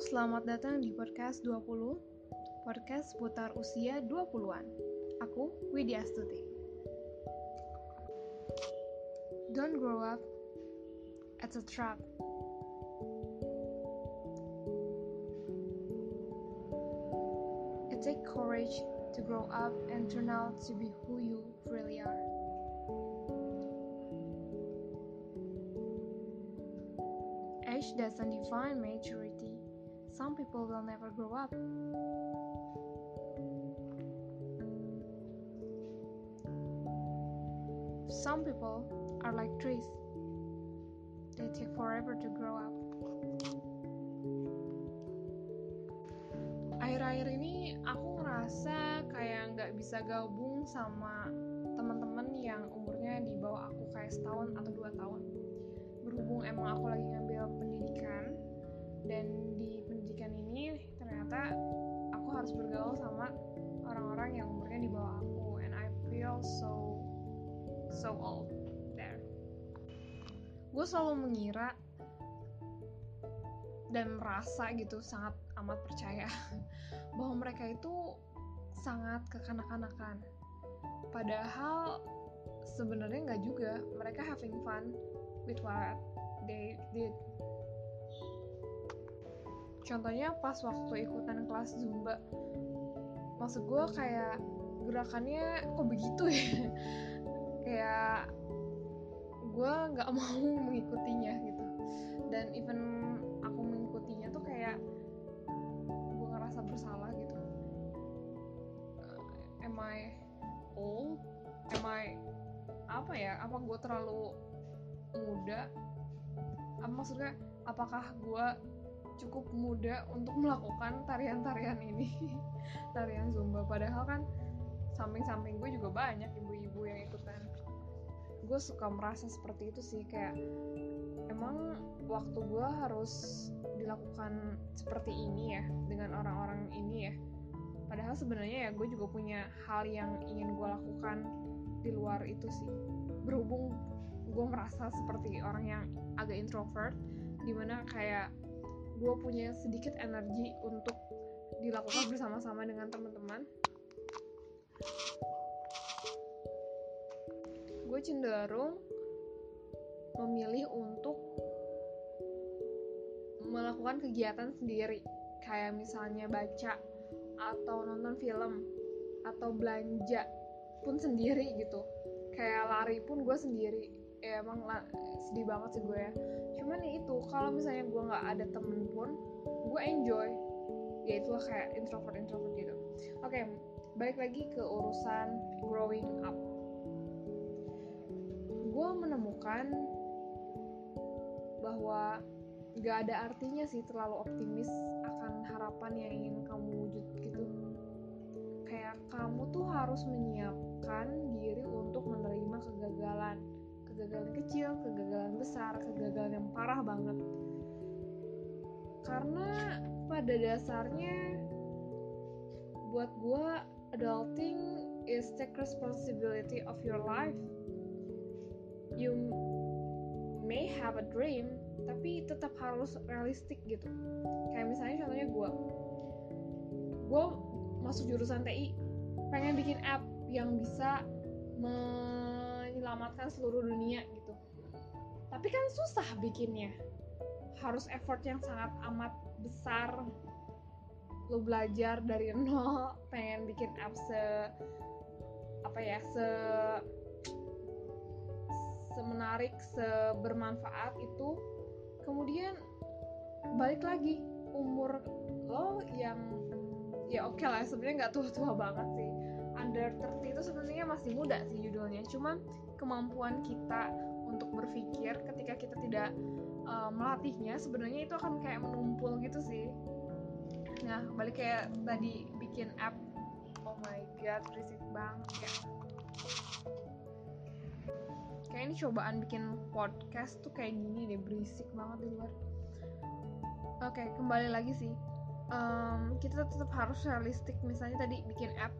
selamat datang di podcast 20 Podcast seputar usia 20-an Aku, Widya Astuti. Don't grow up It's a trap. It takes courage to grow up and turn out to be who you really are. Age doesn't define maturity. Some people will never grow up. Some people are like trees. They take forever to grow up. Akhir-akhir ini aku ngerasa kayak nggak bisa gabung sama teman-teman yang umurnya di bawah aku kayak setahun atau dua tahun berhubung emang aku lagi ngambil pendidikan dan di pendidikan ini ternyata aku harus bergaul sama orang-orang yang umurnya di bawah aku. And I feel so so old there. Gue selalu mengira dan merasa gitu sangat amat percaya bahwa mereka itu sangat kekanak-kanakan. Padahal sebenarnya nggak juga. Mereka having fun with what they did. Contohnya pas waktu ikutan kelas Zumba, maksud gue kayak gerakannya kok begitu ya? kayak gue nggak mau mengikutinya gitu. Dan even aku mengikutinya tuh kayak gue ngerasa bersalah gitu. Uh, am I old? Am I apa ya? Apa gue terlalu muda apa maksudnya apakah gue cukup muda untuk melakukan tarian-tarian ini tarian zumba. Padahal kan samping-samping gue juga banyak ibu-ibu yang ikutan gue suka merasa seperti itu sih kayak emang waktu gue harus dilakukan seperti ini ya dengan orang-orang ini ya. Padahal sebenarnya ya gue juga punya hal yang ingin gue lakukan di luar itu sih. Berhubung gue merasa seperti orang yang agak introvert di mana kayak gue punya sedikit energi untuk dilakukan bersama-sama dengan teman-teman. Gue cenderung memilih untuk melakukan kegiatan sendiri. Kayak misalnya baca atau nonton film atau belanja pun sendiri gitu. Kayak lari pun gue sendiri. Ya emang sedih banget sih gue ya cuman ya itu kalau misalnya gue nggak ada temen pun gue enjoy. Ya itulah kayak introvert introvert gitu. Oke okay, balik lagi ke urusan growing up. Gue menemukan bahwa gak ada artinya sih terlalu optimis akan harapan yang ingin kamu wujud gitu. Kayak kamu tuh harus menyiapkan diri untuk menerima kegagalan kegagalan kecil, kegagalan besar, kegagalan yang parah banget. Karena pada dasarnya buat gue adulting is take responsibility of your life. You may have a dream, tapi tetap harus realistik gitu. Kayak misalnya contohnya gue, gue masuk jurusan TI, pengen bikin app yang bisa menyelamatkan seluruh dunia gitu. Tapi kan susah bikinnya. Harus effort yang sangat amat besar. Lo belajar dari nol pengen bikin app se apa ya se semenarik sebermanfaat itu. Kemudian balik lagi umur lo yang ya oke okay lah sebenarnya nggak tua-tua banget sih under 30 itu sebenarnya masih muda sih judulnya. Cuma kemampuan kita untuk berpikir ketika kita tidak uh, melatihnya sebenarnya itu akan kayak menumpul gitu sih. Nah balik kayak tadi bikin app oh my god berisik banget. Ya kayak ini cobaan bikin podcast tuh kayak gini deh berisik banget di luar. Oke okay, kembali lagi sih. Um, kita tetap harus realistik. Misalnya tadi bikin app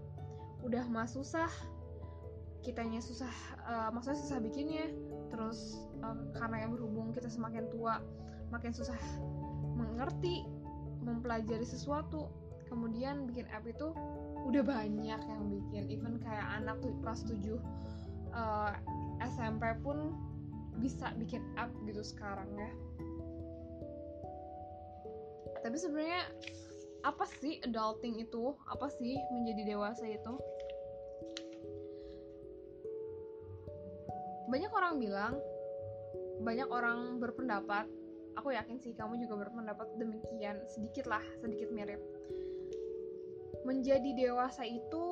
udah mah susah. Kitanya susah uh, maksudnya susah bikinnya. Terus uh, karena yang berhubung kita semakin tua makin susah mengerti mempelajari sesuatu. Kemudian bikin app itu udah banyak yang bikin. Even kayak anak tuh kelas 7 uh, SMP pun bisa bikin app gitu sekarang ya. Tapi sebenarnya apa sih adulting itu? Apa sih menjadi dewasa itu? Banyak orang bilang banyak orang berpendapat aku yakin sih kamu juga berpendapat demikian sedikit lah sedikit mirip. Menjadi dewasa itu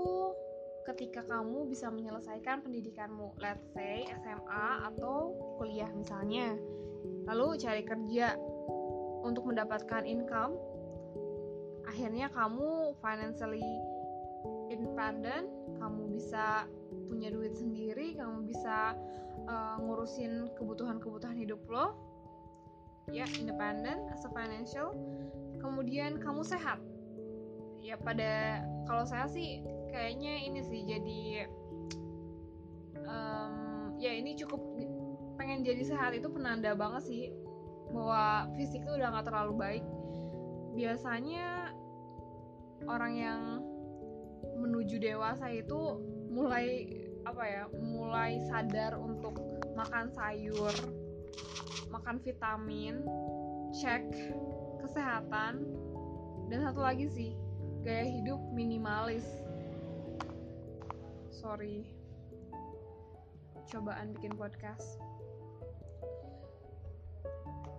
ketika kamu bisa menyelesaikan pendidikanmu let's say SMA atau kuliah misalnya. Lalu cari kerja untuk mendapatkan income akhirnya kamu financially independent kamu bisa punya duit sendiri kamu bisa uh, ngurusin kebutuhan-kebutuhan hidup lo. Ya independent as a financial. Kemudian kamu sehat. Ya pada kalau saya sih kayaknya ini sih jadi um, ya ini cukup pengen jadi sehat itu penanda banget sih bahwa fisik tuh udah nggak terlalu baik. Biasanya orang yang menuju dewasa itu mulai apa ya mulai sadar untuk makan sayur makan vitamin cek kesehatan dan satu lagi sih gaya hidup minimalis. Sorry. Cobaan bikin podcast.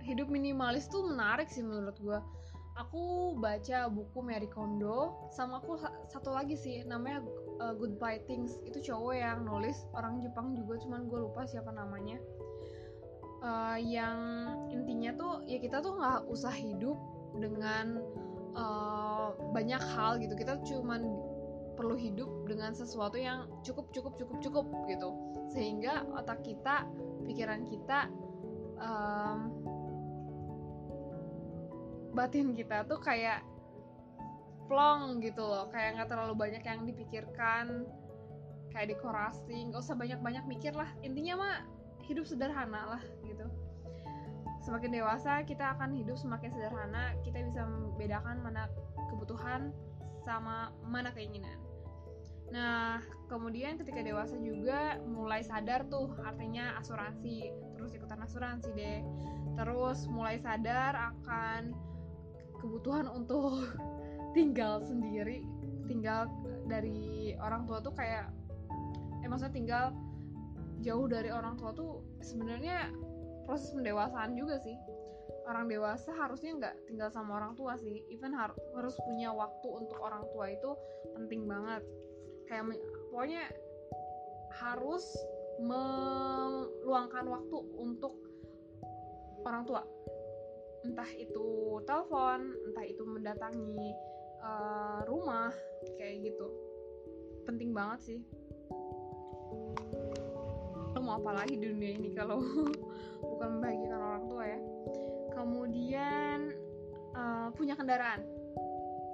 Hidup minimalis tuh menarik sih menurut gue aku baca buku Mary Kondo sama aku satu lagi sih namanya uh, Goodbye Things. Itu cowok yang nulis orang Jepang juga cuman gue lupa siapa namanya. Uh, yang intinya tuh ya kita tuh nggak usah hidup dengan uh, banyak hal gitu. Kita cuman perlu hidup dengan sesuatu yang cukup cukup cukup cukup gitu. Sehingga otak kita pikiran kita um, batin kita tuh kayak plong gitu loh. Kayak nggak terlalu banyak yang dipikirkan kayak dekorasi nggak usah banyak banyak mikir lah. Intinya mah hidup sederhana lah gitu. Semakin dewasa kita akan hidup semakin sederhana. Kita bisa membedakan mana kebutuhan sama mana keinginan. Nah, kemudian ketika dewasa juga mulai sadar tuh artinya asuransi, terus ikutan asuransi deh. Terus mulai sadar akan kebutuhan untuk tinggal sendiri, tinggal dari orang tua tuh kayak eh maksudnya tinggal jauh dari orang tua tuh sebenarnya proses pendewasaan juga sih. Orang dewasa harusnya nggak tinggal sama orang tua sih, even har harus punya waktu untuk orang tua itu penting banget. Kayak pokoknya harus meluangkan waktu untuk orang tua entah itu telepon entah itu mendatangi uh, rumah kayak gitu. Penting banget sih. Lo mau apa lagi di dunia ini kalau bukan membahagiakan orang tua ya? Kemudian uh, punya kendaraan.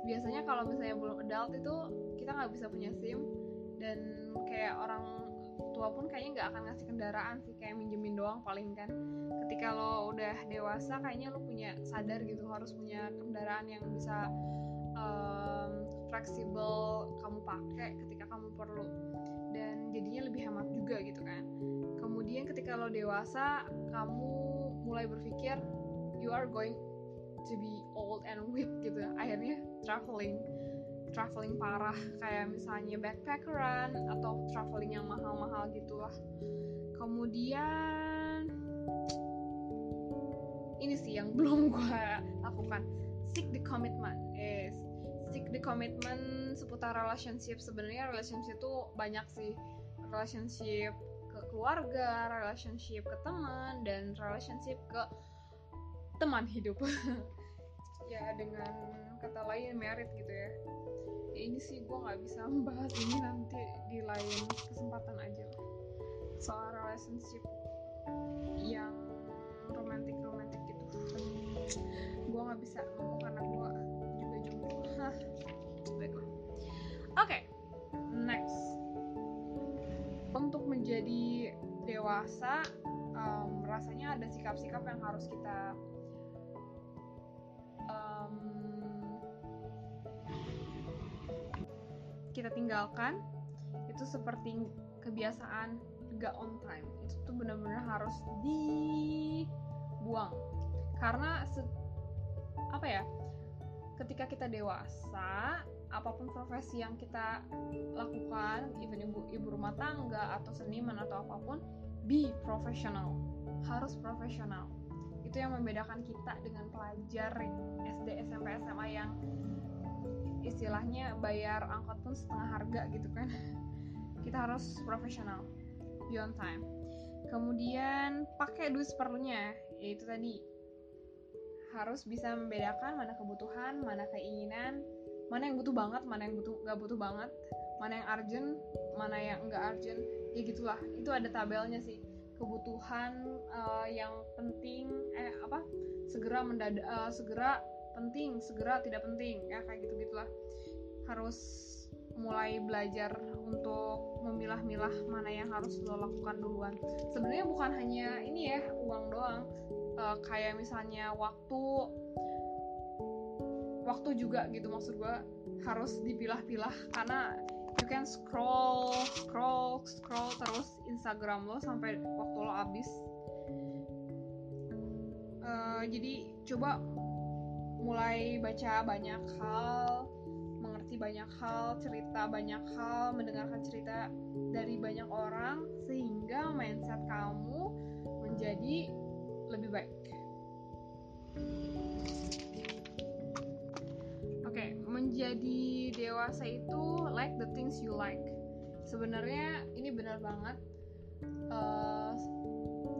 Biasanya kalau misalnya belum adult itu kita nggak bisa punya sim. Dan kayak orang tua pun kayaknya nggak akan ngasih kendaraan sih kayak minjemin doang paling kan. Ketika lo udah dewasa kayaknya lo punya sadar gitu harus punya kendaraan yang bisa um, fleksibel kamu pakai ketika kamu perlu. Dan jadinya lebih hemat juga gitu kan. Kemudian ketika lo dewasa kamu mulai berpikir you are going to be old and weak gitu. Akhirnya traveling traveling parah kayak misalnya backpackeran atau traveling yang mahal-mahal gitulah. Kemudian ini sih yang belum gue lakukan. Seek the commitment yes. Seek the commitment seputar relationship. Sebenarnya relationship itu banyak sih. Relationship ke keluarga relationship ke teman dan relationship ke teman hidup ya dengan kata lain merit gitu ya. Ya ini sih gue nggak bisa membahas ini nanti di lain kesempatan aja. Soal relationship yang romantis romantis gitu. Gue nggak bisa ngomong karena gue juga jomblo. Baiklah oke okay. next. Untuk menjadi dewasa um, rasanya ada sikap-sikap yang harus kita um, kita tinggalkan itu seperti kebiasaan gak on time. Itu tuh benar-benar harus dibuang. Karena se apa ya ketika kita dewasa apa pun profesi yang kita lakukan even ibu ibu rumah tangga atau seniman atau apa pun be professional. Harus profesional itu yang membedakan kita dengan pelajar SD SMP SMA yang istilahnya bayar angkot pun setengah harga gitu kan. Kita harus profesional be on time. Kemudian pakai duit seperlunya yaitu tadi harus bisa membedakan mana kebutuhan mana keinginan mana yang butuh banget mana yang butuh nggak butuh banget mana yang urgent mana yang enggak urgent ya gitulah. Itu ada tabelnya sih kebutuhan uh, yang penting eh apa segera mendadak uh, segera penting segera tidak penting ya kayak gitu gitulah harus mulai belajar untuk memilah-milah mana yang harus lo lakukan duluan. Sebenarnya bukan hanya ini ya uang doang. Uh, kayak misalnya waktu waktu juga gitu maksud gue harus dipilah-pilah karena you can scroll scroll scroll terus Instagram lo sampai waktu lo habis. Uh, jadi coba mulai baca banyak hal mengerti banyak hal cerita banyak hal mendengarkan cerita dari banyak orang sehingga mindset kamu menjadi lebih baik menjadi dewasa itu like the things you like. Sebenarnya ini benar banget uh,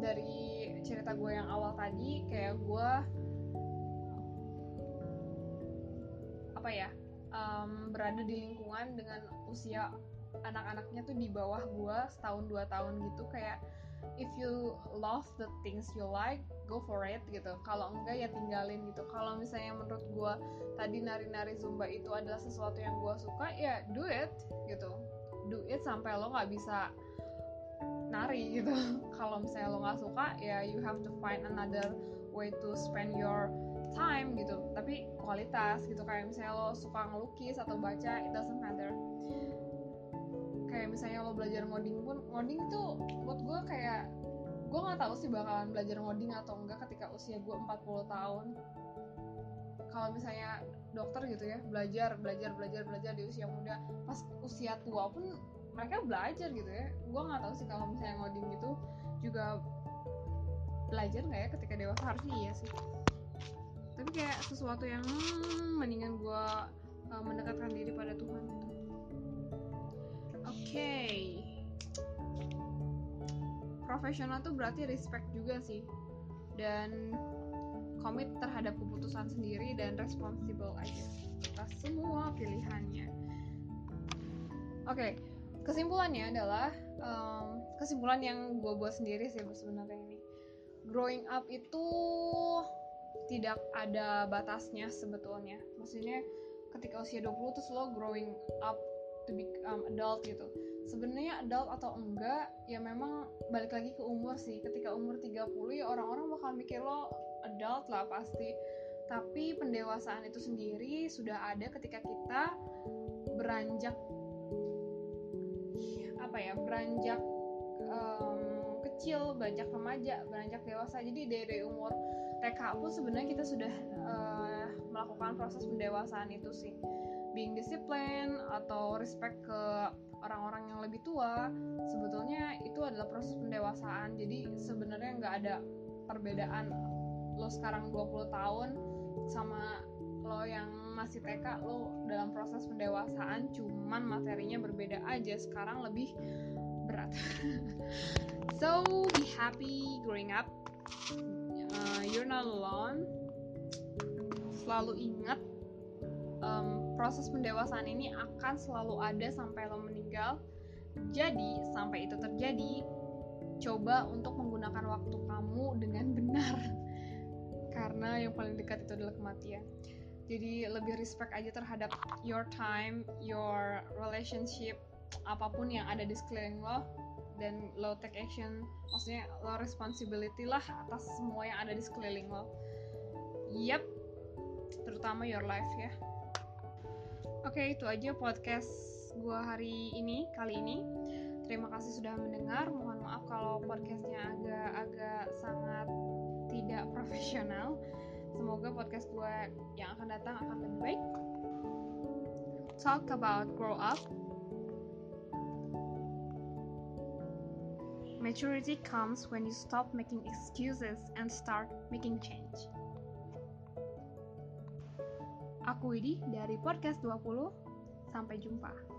dari cerita gue yang awal tadi, kayak gue apa ya um, berada di lingkungan dengan usia anak-anaknya tuh di bawah gue setahun dua tahun gitu kayak if you love the things you like go for it gitu. Kalau enggak ya tinggalin gitu. Kalau misalnya menurut gue tadi nari-nari zumba itu adalah sesuatu yang gue suka ya do it gitu. Do it sampai lo nggak bisa nari gitu. Kalau misalnya lo nggak suka ya you have to find another way to spend your time gitu. Tapi kualitas gitu. Kayak misalnya lo suka ngelukis atau baca it doesn't matter kayak misalnya lo belajar ngoding pun ngoding itu buat gue kayak gue nggak tahu sih bakalan belajar ngoding atau enggak ketika usia gue 40 tahun. Kalau misalnya dokter gitu ya belajar belajar belajar belajar di usia muda pas usia tua pun mereka belajar gitu ya. Gue nggak tahu sih kalau misalnya ngoding gitu juga belajar nggak ya ketika dewasa harusnya iya sih. Tapi kayak sesuatu yang hmm, mendingan gue uh, mendekatkan diri pada Tuhan. gitu okay. profesional tuh berarti respect juga sih dan komit terhadap keputusan sendiri dan responsible aja atas semua pilihannya oke okay. kesimpulannya adalah um, kesimpulan yang gue buat sendiri sih sebenarnya ini growing up itu tidak ada batasnya sebetulnya maksudnya ketika usia 20 terus lo growing up to become adult gitu. Sebenarnya adult atau enggak ya memang balik lagi ke umur sih. Ketika umur 30 ya orang-orang bakal mikir lo adult lah pasti. Tapi pendewasaan itu sendiri sudah ada ketika kita beranjak apa ya beranjak um, kecil beranjak remaja beranjak dewasa. Jadi dari umur TK pun sebenarnya kita sudah uh, melakukan proses pendewasaan itu sih being discipline atau respect ke orang-orang yang lebih tua sebetulnya itu adalah proses pendewasaan. Jadi sebenarnya nggak ada perbedaan lo sekarang 20 tahun sama lo yang masih TK lo dalam proses pendewasaan cuman materinya berbeda aja. Sekarang lebih berat. So be happy growing up. Uh, you're not alone. Selalu ingat um, proses pendewasaan ini akan selalu ada sampai lo meninggal. Jadi, sampai itu terjadi, coba untuk menggunakan waktu kamu dengan benar. Karena yang paling dekat itu adalah kematian. Jadi, lebih respect aja terhadap your time, your relationship, apa pun yang ada di sekeliling lo dan lo take action maksudnya lo responsibility lah atas semua yang ada di sekeliling lo yep terutama your life ya Oke, okay, itu aja podcast gue hari ini kali ini. Terima kasih sudah mendengar. Mohon maaf kalau podcastnya agak-agak sangat tidak profesional. Semoga podcast gue yang akan datang akan lebih baik. Talk about grow up. Maturity comes when you stop making excuses and start making change. Aku Widi dari Podcast 20. Sampai jumpa.